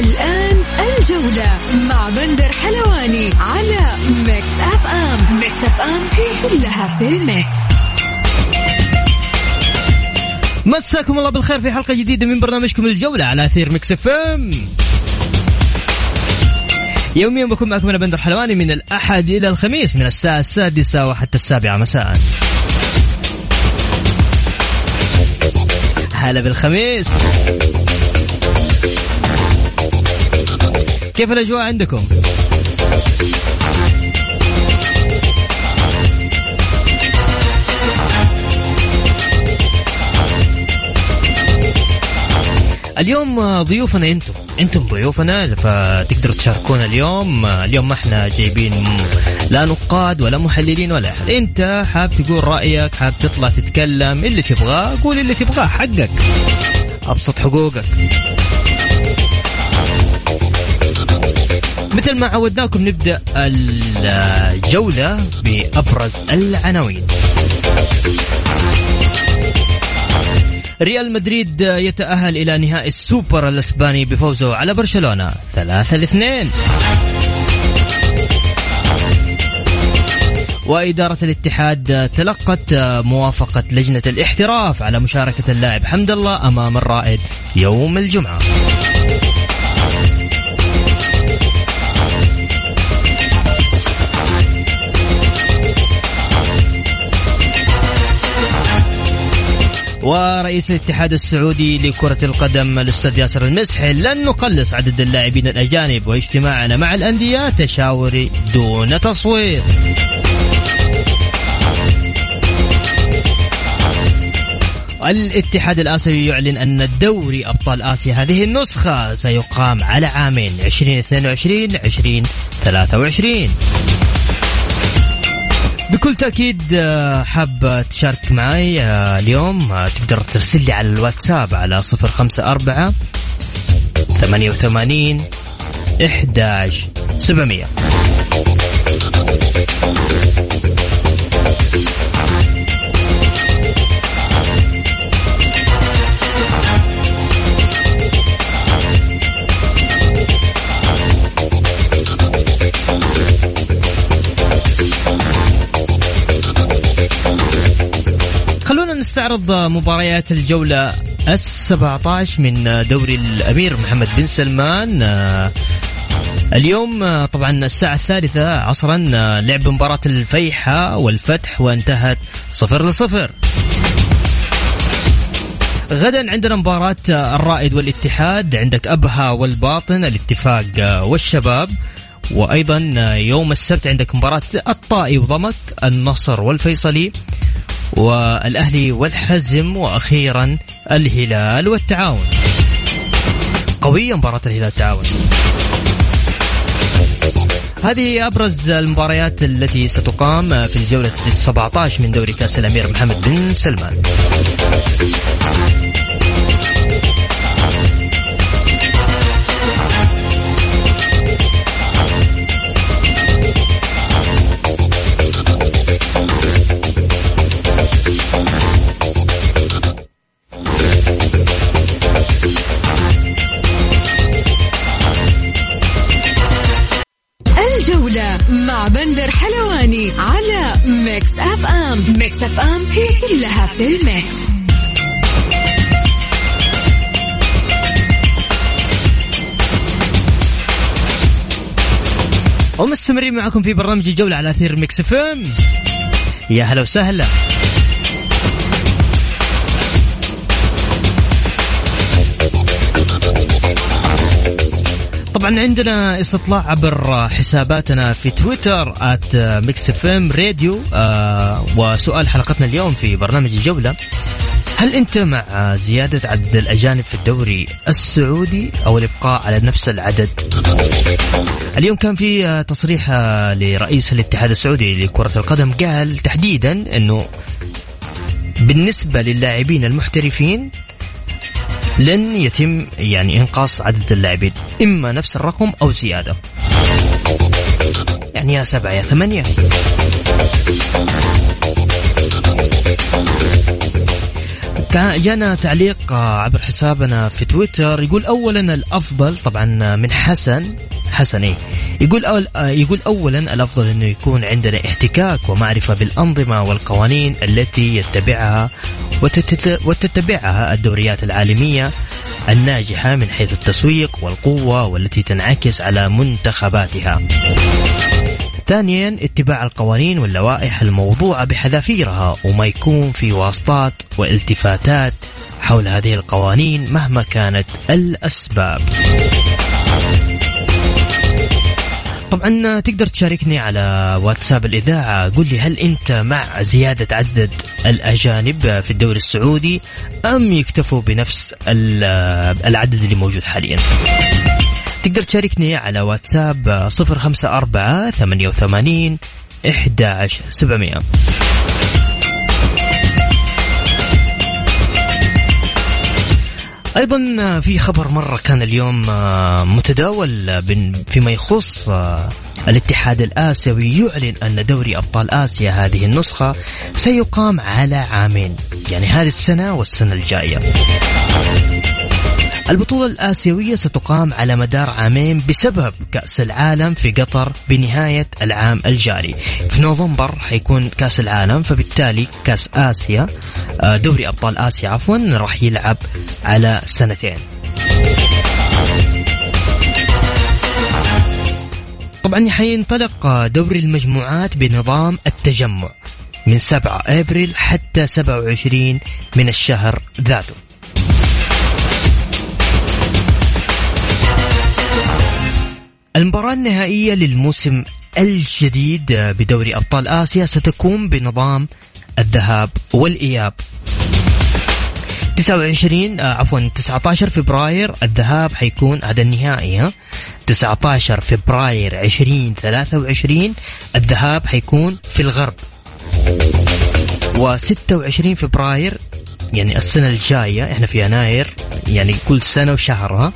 الآن الجولة مع بندر حلواني على Mix FM Mix FM هي كلها في ال mix. مساكم الله بالخير في حلقة جديدة من برنامجكم الجولة على أثير Mix FM يوميا بكون معكم أنا بندر حلواني من الأحد إلى الخميس من الساعة السادسة وحتى السابعة مساء. هلا بالخميس. كيف الأجواء عندكم؟ اليوم ضيوفنا أنتم أنتم ضيوفنا فتقدروا تشاركونا اليوم. اليوم ما إحنا جايبين لا نقاد ولا محللين ولا أحد. انت حاب تقول رأيك حاب تطلع تتكلم اللي تبغاه قول اللي تبغاه حقك. أبسط حقوقك. مثل ما عودناكم نبدأ الجولة بأبرز العناوين. ريال مدريد يتأهل إلى نهائي السوبر الإسباني بفوزه على برشلونة ثلاثة لاثنين. وإدارة الاتحاد تلقت موافقة لجنة الاحتراف على مشاركة اللاعب حمد الله أمام الرائد يوم الجمعة. ورئيس الاتحاد السعودي لكرة القدم الأستاذ ياسر المسحي لن نقلص عدد اللاعبين الأجانب واجتماعنا مع الأندية تشاوري دون تصوير الاتحاد الآسيوي يعلن أن الدوري أبطال آسيا هذه النسخة سيقام على عامين 2022 2023 بكل تأكيد آه، حاب تشارك معي آه، اليوم آه، تقدر ترسل لي على الواتساب على 054 88 11 700 نستعرض مباريات الجولة السبعتاش من دوري الأمير محمد بن سلمان. آه، اليوم آه، طبعا الساعة الثالثة عصرا آه، لعب مباراة الفيحة والفتح وانتهت صفر لصفر. غدا عندنا مباراة الرائد والاتحاد عندك أبها والباطن الاتفاق والشباب. وأيضا يوم السبت عندك مباراة الطائي وضمك النصر والفيصلي. والأهلي والحزم وأخيرا الهلال والتعاون. قوية مباراة الهلال والتعاون. هذه أبرز المباريات التي ستقام في الجولة 17 من دوري كأس الأمير محمد بن سلمان. ومستمرين معكم في برنامج الجولة على أثير Mix FM. يا هلا وسهلا. طبعا عندنا استطلاع عبر حساباتنا في تويتر at radio وسؤال حلقتنا اليوم في برنامج الجولة هل أنت مع زيادة عدد الأجانب في الدوري السعودي أو الإبقاء على نفس العدد؟ اليوم كان في تصريح لرئيس الاتحاد السعودي لكرة القدم قال تحديدا إنه بالنسبة للاعبين المحترفين لن يتم يعني إنقاص عدد اللاعبين إما نفس الرقم أو زيادة يعني يا سبعة يا ثمانية جانا تعليق عبر حسابنا في تويتر يقول اولا الأفضل طبعا من حسن حسن إيه يقول أول يقول اولا الأفضل إنه يكون عندنا احتكاك ومعرفة بالأنظمة والقوانين التي يتبعها وتتبعها الدوريات العالمية الناجحة من حيث التسويق والقوة والتي تنعكس على منتخباتها. ثانيا اتباع القوانين واللوائح الموضوعة بحذافيرها وما يكون في واسطات والتفاتات حول هذه القوانين مهما كانت الأسباب. طبعا تقدر تشاركني على واتساب الإذاعة قل لي هل أنت مع زيادة عدد الأجانب في الدوري السعودي أم يكتفوا بنفس العدد اللي موجود حاليا؟ تقدر تشاركني على واتساب صفر خمسة أربعة ثمانية وثمانين إحدى سبعمية. أيضا في خبر مرة كان اليوم متداول فيما يخص الاتحاد الآسيوي يعلن أن دوري أبطال آسيا هذه النسخة سيقام على عامين يعني هذه السنة والسنة الجاية. البطولة الآسيوية ستقام على مدار عامين بسبب كأس العالم في قطر بنهاية العام الجاري. في نوفمبر حيكون كأس العالم فبالتالي كأس آسيا آه، دوري أبطال آسيا عفوا راح يلعب على سنتين. طبعا حينطلق دوري المجموعات بنظام التجمع من 7 أبريل حتى 27 من الشهر ذاته. المباراة النهائية للموسم الجديد بدوري أبطال آسيا ستكون بنظام الذهاب والإياب. 29 آه، عفوا 19 فبراير الذهاب حيكون هذا النهائي ها؟ 19 فبراير 2023 الذهاب حيكون في الغرب. و26 فبراير يعني السنة الجاية إحنا في يناير يعني كل سنة وشهرها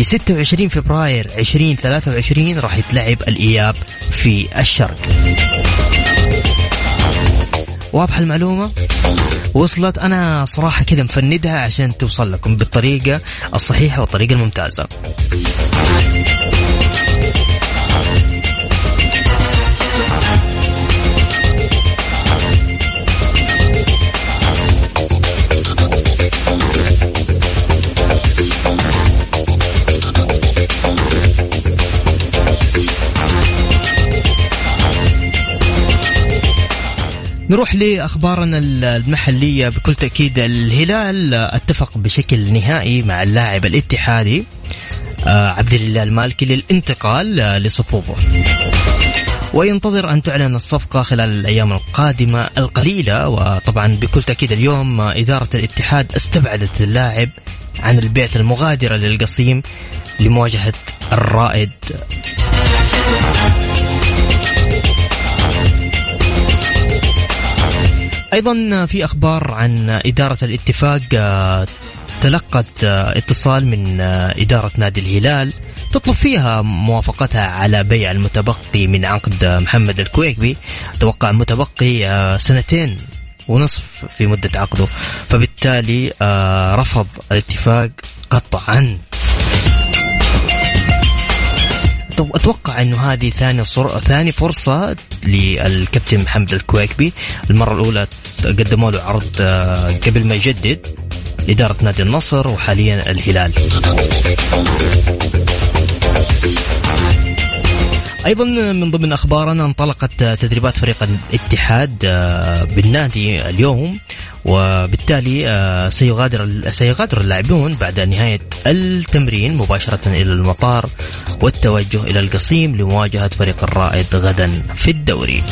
في 26 فبراير 2023 راح يتلعب الإياب في الشرق. واضحة المعلومة؟ وصلت. أنا صراحة كذا مفندها عشان توصل لكم بالطريقة الصحيحة والطريقة الممتازة. نروح لأخبارنا المحلية بكل تأكيد. الهلال اتفق بشكل نهائي مع اللاعب الاتحادي آه، عبد الله المالكي للانتقال آه، لصفوفه وينتظر أن تعلن الصفقة خلال الأيام القادمة القليلة. وطبعا بكل تأكيد اليوم إدارة الاتحاد استبعدت اللاعب عن البيعة المغادرة للقصيم لمواجهة الرائد. أيضا في أخبار عن إدارة الاتفاق آه، تلقت آه، اتصال من آه، إدارة نادي الهلال تطلب فيها موافقتها على بيع المتبقي من عقد محمد الكويكبي توقع متبقي سنتين ونصف في مدة عقده فبالتالي رفض الاتفاق قطعا أتوقع إنه هذه ثاني. ثاني فرصة للكابتن محمد الكويكبي المرة الأولى قدموا له عرض آه، قبل ما يجدد إدارة نادي النصر وحاليا الهلال. أيضا من ضمن أخبارنا انطلقت تدريبات فريق الاتحاد آه، بالنادي اليوم وبالتالي آه، سيغادر سيغادر اللاعبون بعد نهاية التمرين مباشرة إلى المطار والتوجه إلى القصيم لمواجهة فريق الرائد غدا في الدوري.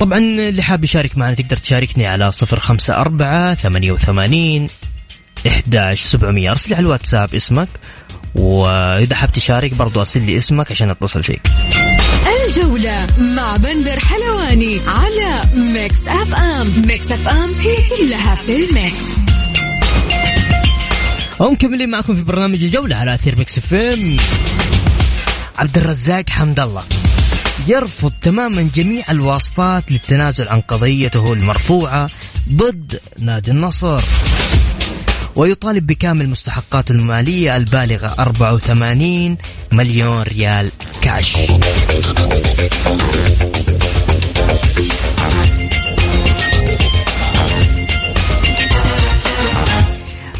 طبعا اللي حاب يشارك معنا تقدر تشاركني على صفر خمسة أربعة ثمانية وثمانين إحداش سبعمية. أرسل لي على الواتساب اسمك وإذا حاب تشارك برضو أرسل لي اسمك عشان أتصل فيك. الجولة مع بندر حلواني على Mix FM. Mix FM هي كلها في ال mix. ومكملين معكم في برنامج الجولة على أثير Mix FM. عبد الرزاق حمد الله. يرفض تماما جميع الواسطات للتنازل عن قضيته المرفوعة ضد نادي النصر. ويطالب بكامل مستحقاته المالية البالغة 84 مليون ريال كاش.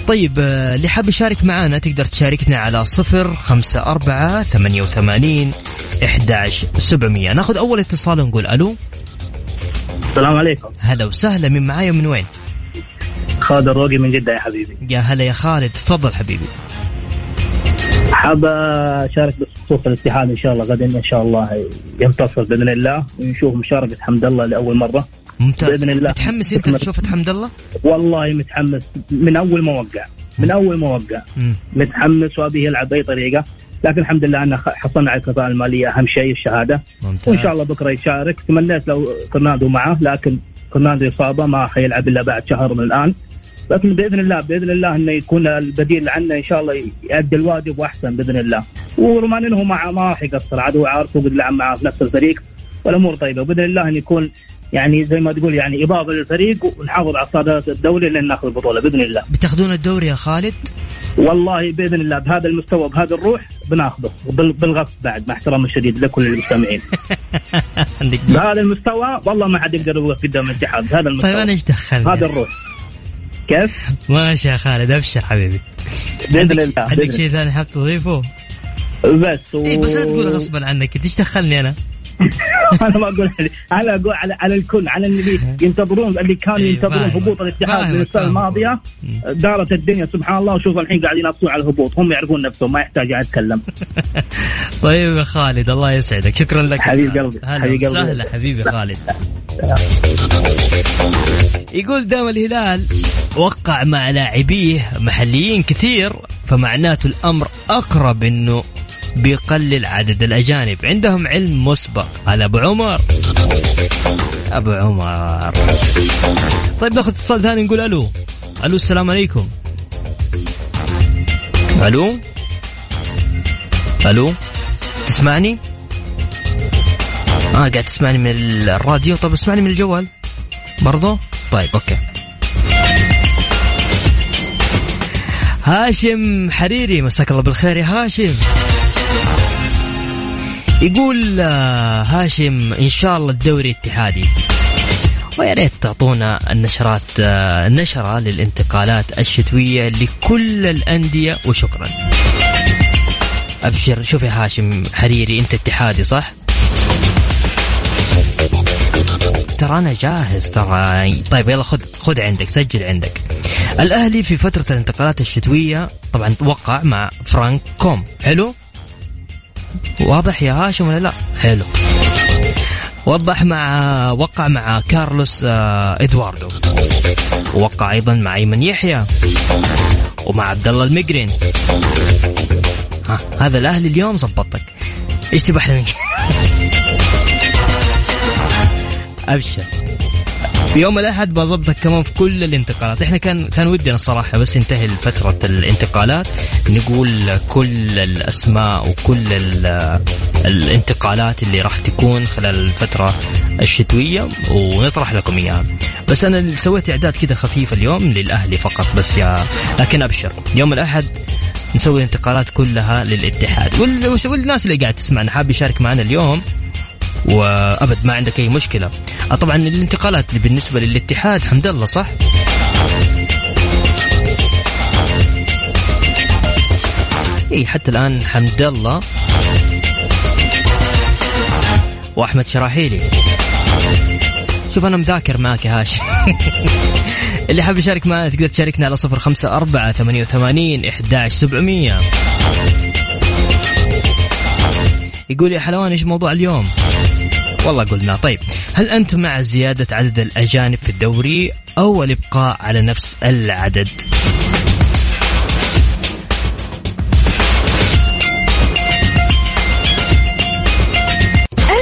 طيب آه، اللي حاب يشارك معنا تقدر تشاركنا على صفر خمسة أربعة ثمانية وثمانين إحداش سبعمية. ناخذ أول اتصال ونقول ألو. السلام عليكم. هلا وسهلا من معايا من وين؟ خالد الروقي من جدة يا حبيبي. يا هلا يا خالد. تفضل حبيبي. حاب أشارك بخصوص الاتحاد إن شاء الله غدا إن شاء الله ينتصر بإذن الله ونشوف مشاركة حمد الله لأول مرة. ممتاز. بإذن الله. متحمس أنت لشوفة حمد الله؟ والله متحمس. من أول ما وقع. من أول ما وقع. متحمس وأبي يلعب بأي طريقة. لكن الحمد لله ان حصلنا على الكفاءة المالية أهم شيء الشهادة. ممتاز. وإن شاء الله بكرة يشارك. تمنيت لو كورنادو معه لكن كورنادو إصابة ما حيلعب إلا بعد شهر من الآن. لكن بإذن الله بإذن الله إنه يكون البديل عنه إن شاء الله يؤدي الواجب وأحسن بإذن الله. ورومارينيو مع ما راح يقصر عدو عارف وقد لعب معه في نفس الفريق والأمور طيبة. باذن الله إن يكون يعني زي ما تقول يعني إضافة للفريق ونحافظ على صدارة الدوري لين ناخذ البطولة بإذن الله. بتاخذون الدوري يا خالد؟ والله بإذن الله بهذا المستوى بهذا الروح بناخذه بال- بالغصب بعد مع احترامي الشديد لكل المستمعين. بهذا المستوى والله ما حد يقدر يوقف قدام الاتحاد بهذا المستوى. طيب أنا إيش دخلني؟ هذا الروح. كيف؟ ماشي يا خالد أبشر حبيبي بإذن الله عندك شيء ثاني حاب تضيفه؟ بس و... اي بس لا تقول غصبا عنك أنت إيش دخلني أنا؟ أنا ما أقول على أقول على على الكل على اللي ينتظرون اللي كانوا إيه، ينتظرون. هبوط الاتحاد من السنة. الماضية. دارت الدنيا سبحان الله وشوف الحين قاعدين ينافسون على الهبوط هم يعرفون نفسهم ما يحتاج اتكلم طيب يا خالد الله يسعدك شكرا لك حبيب قلبي، حبيب قلبي. حبيبي خالد يقول دام الهلال وقع مع لاعبيه محليين كثير فمعناته الأمر أقرب إنه بيقلل عدد الأجانب. عندهم علم مسبق. على أبو عمر. أبو عمر. طيب ناخذ اتصال ثاني نقول ألو. ألو السلام عليكم. ألو. ألو. تسمعني؟ آه قاعد تسمعني من الراديو. طب اسمعني من الجوال برضو؟ طيب أوكي. هاشم حريري مساك الله بالخير يا هاشم. يقول آه، هاشم إن شاء الله الدوري اتحادي ويا ريت تعطونا النشرات آه، نشرة للانتقالات الشتوية لكل الأندية وشكرا. أبشر شوف يا هاشم حريري أنت اتحادي صح؟ ترى أنا جاهز ترى. طيب يلا خذ خذ عندك سجل عندك. الأهلي في فترة الانتقالات الشتوية طبعا وقع مع فرانك كوم حلو؟ واضح يا هاشم ولا لا؟ حلو. وضح مع وقع مع كارلوس آه، إدواردو. ووقع أيضا مع أيمن يحيى ومع عبد الله المقرن ها هذا الأهلي اليوم زبطك. إيش تبغى أحلى أبشر. يوم الأحد بظبطك كمان في كل الانتقالات. إحنا كان كان ودنا الصراحه بس ينتهي فترة الانتقالات. نقول كل الأسماء وكل ال- الانتقالات اللي راح تكون خلال الفترة الشتوية ونطرح لكم إياها. بس أنا سويت إعداد كذا خفيف اليوم للأهلي فقط بس يا لكن أبشر. يوم الأحد نسوي الانتقالات كلها للاتحاد. وال- والناس اللي قاعد تسمعنا حاب يشارك معنا اليوم؟ وأبد ما عندك أي مشكلة. آه طبعا الانتقالات بالنسبة للاتحاد حمد الله صح؟ إي حتى الآن حمد الله وأحمد شراحيلي. شوف أنا مذاكر معك يا هاشم. اللي حاب يشارك معنا تقدر تشاركنا على صفر خمسة أربعة ثمانية وثمانين إحداش سبعمية. يقول يا حلوان إيش موضوع اليوم؟ والله قلنا. طيب هل أنت مع زيادة عدد الأجانب في الدوري أو الإبقاء على نفس العدد؟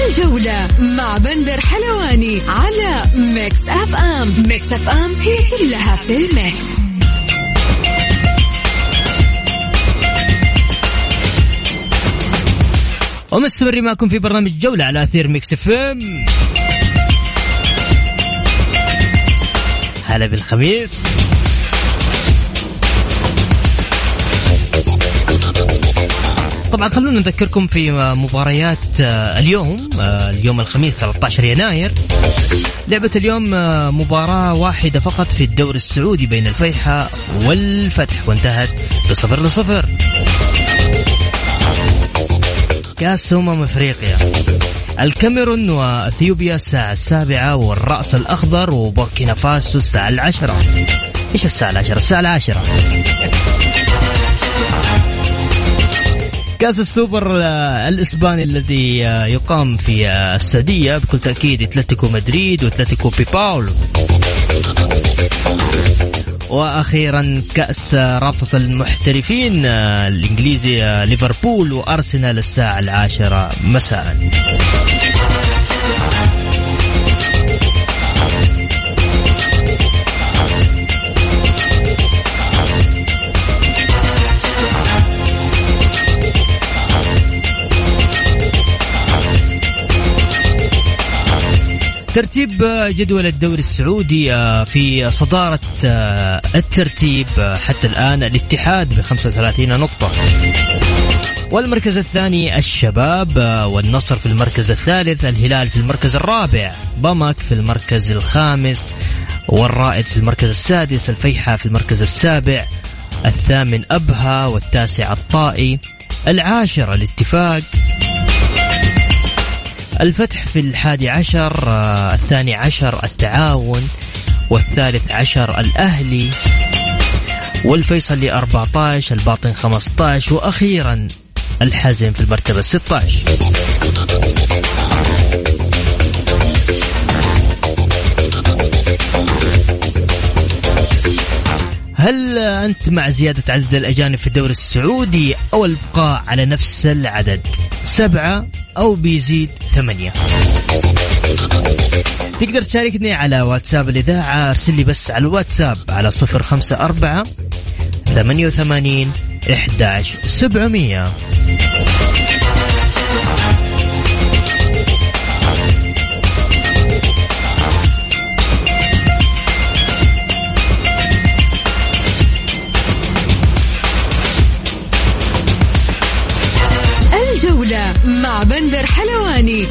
الجولة مع بندر حلواني على Mix FM. Mix FM هي كلها في ال mix. ومستمرين معكم في برنامج جولة على أثير Mix FM. هلا بالخميس. طبعا خلونا نذكركم في مباريات آه، اليوم آه، اليوم الخميس 13 يناير. لعبة اليوم آه، مباراة واحدة فقط في الدوري السعودي بين الفيحاء والفتح وانتهت بصفر لصفر. كاس أمم أفريقيا. الكاميرون وإثيوبيا الساعة السابعة والرأس الأخضر وبوركينا فاسو الساعة العشرة. إيش الساعة العشرة؟ الساعة العاشرة. كاس السوبر الإسباني الذي يقام في السعودية بكل تأكيد إتلتيكو مدريد وإتلتيكو بيباولو. وأخيرا كأس رابطة المحترفين الإنجليزي ليفربول وأرسنال الساعة العاشرة مساء. ترتيب جدول الدوري السعودي آه، في صدارة آه، الترتيب آه، حتى الآن الاتحاد ب 35 نقطة. والمركز الثاني الشباب والنصر في المركز الثالث الهلال في المركز الرابع بمك في المركز الخامس والرائد في المركز السادس الفيحة في المركز السابع الثامن أبها والتاسع الطائي. العاشر الاتفاق. الفتح في الحادي عشر آه، الثاني عشر التعاون والثالث عشر الأهلي والفيصلي 14 الباطن 15 وأخيرا الحزم في المرتبة 16 هل أنت مع زيادة عدد الأجانب في الدوري السعودي أو البقاء على نفس العدد؟ سبعة أو بيزيد ثمانية. تقدر تشاركني على واتساب الإذاعة أرسل لي بس على الواتساب على صفر خمسة أربعة ثمانية وثمانين إحداش سبعمية.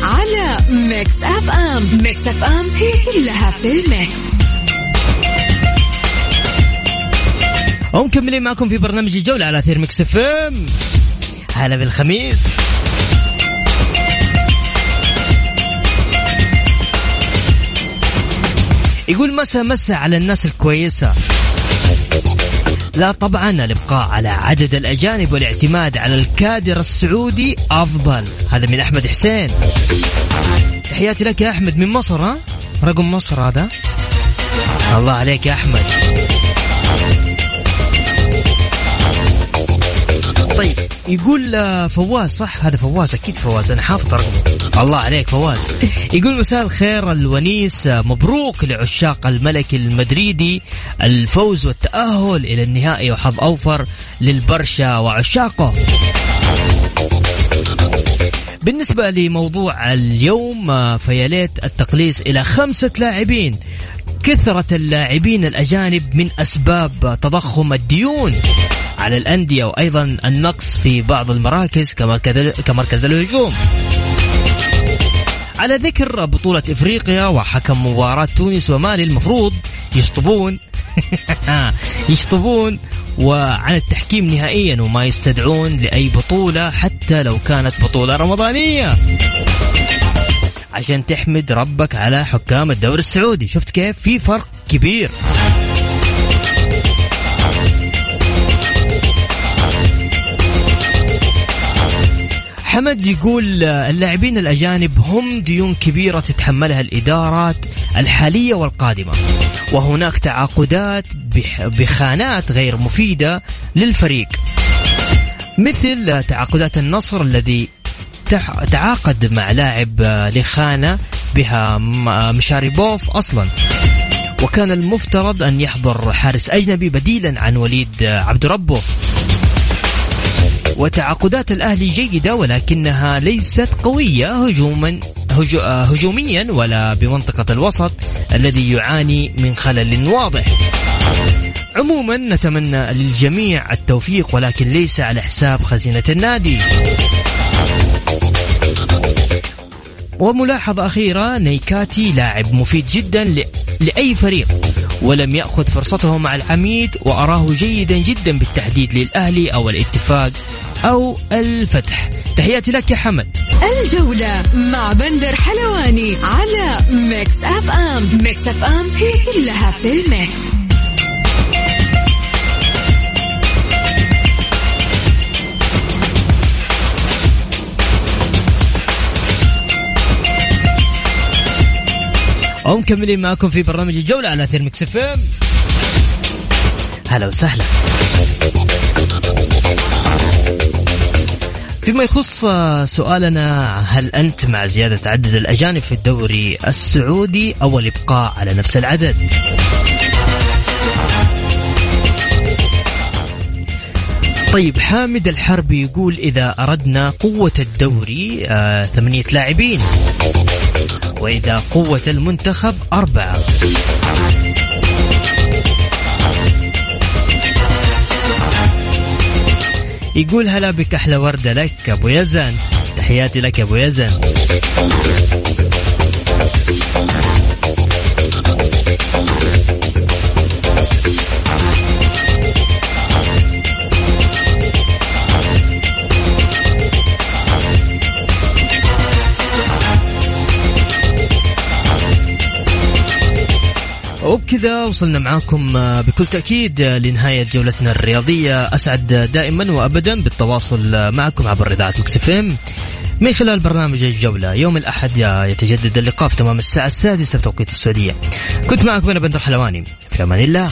على Mix FM Mix FM هي كلها في ال Mix. ومكملين معكم في برنامج الجولة على أثير Mix FM هلا بالخميس. يقول مسا مسا على الناس الكويسة. لا طبعا الإبقاء على عدد الأجانب والاعتماد على الكادر السعودي أفضل. هذا من أحمد حسين. تحياتي لك يا أحمد من مصر ها؟ رقم مصر هذا. الله عليك يا أحمد. طيب يقول آه، فواز صح؟ هذا فواز أكيد فواز أنا حافظ رقمه. الله عليك فواز. يقول مساء الخير الونيس مبروك لعشاق الملك المدريدي الفوز والتأهل إلى النهائي وحظ أوفر للبرشا وعشاقه. بالنسبة لموضوع اليوم فياليت التقليص إلى خمسة لاعبين. كثرة اللاعبين الأجانب من أسباب تضخم الديون على الأندية وأيضا النقص في بعض المراكز كمركز الهجوم. على ذكر بطولة إفريقيا وحكم مباراة تونس ومالي المفروض يشطبون. يشطبون وعن التحكيم نهائيا وما يستدعون لأي بطولة حتى لو كانت بطولة رمضانية. عشان تحمد ربك على حكام الدوري السعودي. شفت كيف؟ في فرق كبير. حمد يقول اللاعبين الأجانب هم ديون كبيرة تتحملها الإدارات الحالية والقادمة. وهناك تعاقدات بخانات غير مفيدة للفريق. مثل تعاقدات النصر الذي تعاقد مع لاعب لخانة بها مشاريبوف أصلا. وكان المفترض أن يحضر حارس أجنبي بديلا عن وليد عبد ربه. وتعاقدات الأهلي جيدة ولكنها ليست قوية هجوما هجوميا ولا بمنطقة الوسط الذي يعاني من خلل واضح. عموما نتمنى للجميع التوفيق ولكن ليس على حساب خزينة النادي. وملاحظة أخيرة نيكاتي لاعب مفيد جدا لأي فريق ولم يأخذ فرصته مع العميد وأراه جيدا جدا بالتحديد للأهلي أو الاتفاق. أو الفتح. تحياتي لك يا حمد. الجولة مع بندر حلواني على Mix FM. Mix FM هي كلها في ال Mix. ومكملين معكم في برنامج الجولة على أثير Mix FM. هلا وسهلا. فيما يخص سؤالنا هل أنت مع زيادة عدد الأجانب في الدوري السعودي أو الإبقاء على نفس العدد؟ طيب حامد الحربي يقول إذا أردنا قوة الدوري آه ثمانية لاعبين وإذا قوة المنتخب أربعة. يقول هلا بك أحلى وردة لك أبو يزن. تحياتي لك أبو يزن. وبكذا وصلنا معاكم آه، بكل تأكيد آه، لنهاية جولتنا الرياضية. أسعد دائما وأبدا بالتواصل آه، معكم عبر إذاعة مكسفين من خلال برنامج الجولة يوم الأحد يتجدد اللقاء في تمام الساعة السادسة بتوقيت السعودية. كنت معكم أنا بندر حلواني في أمان الله.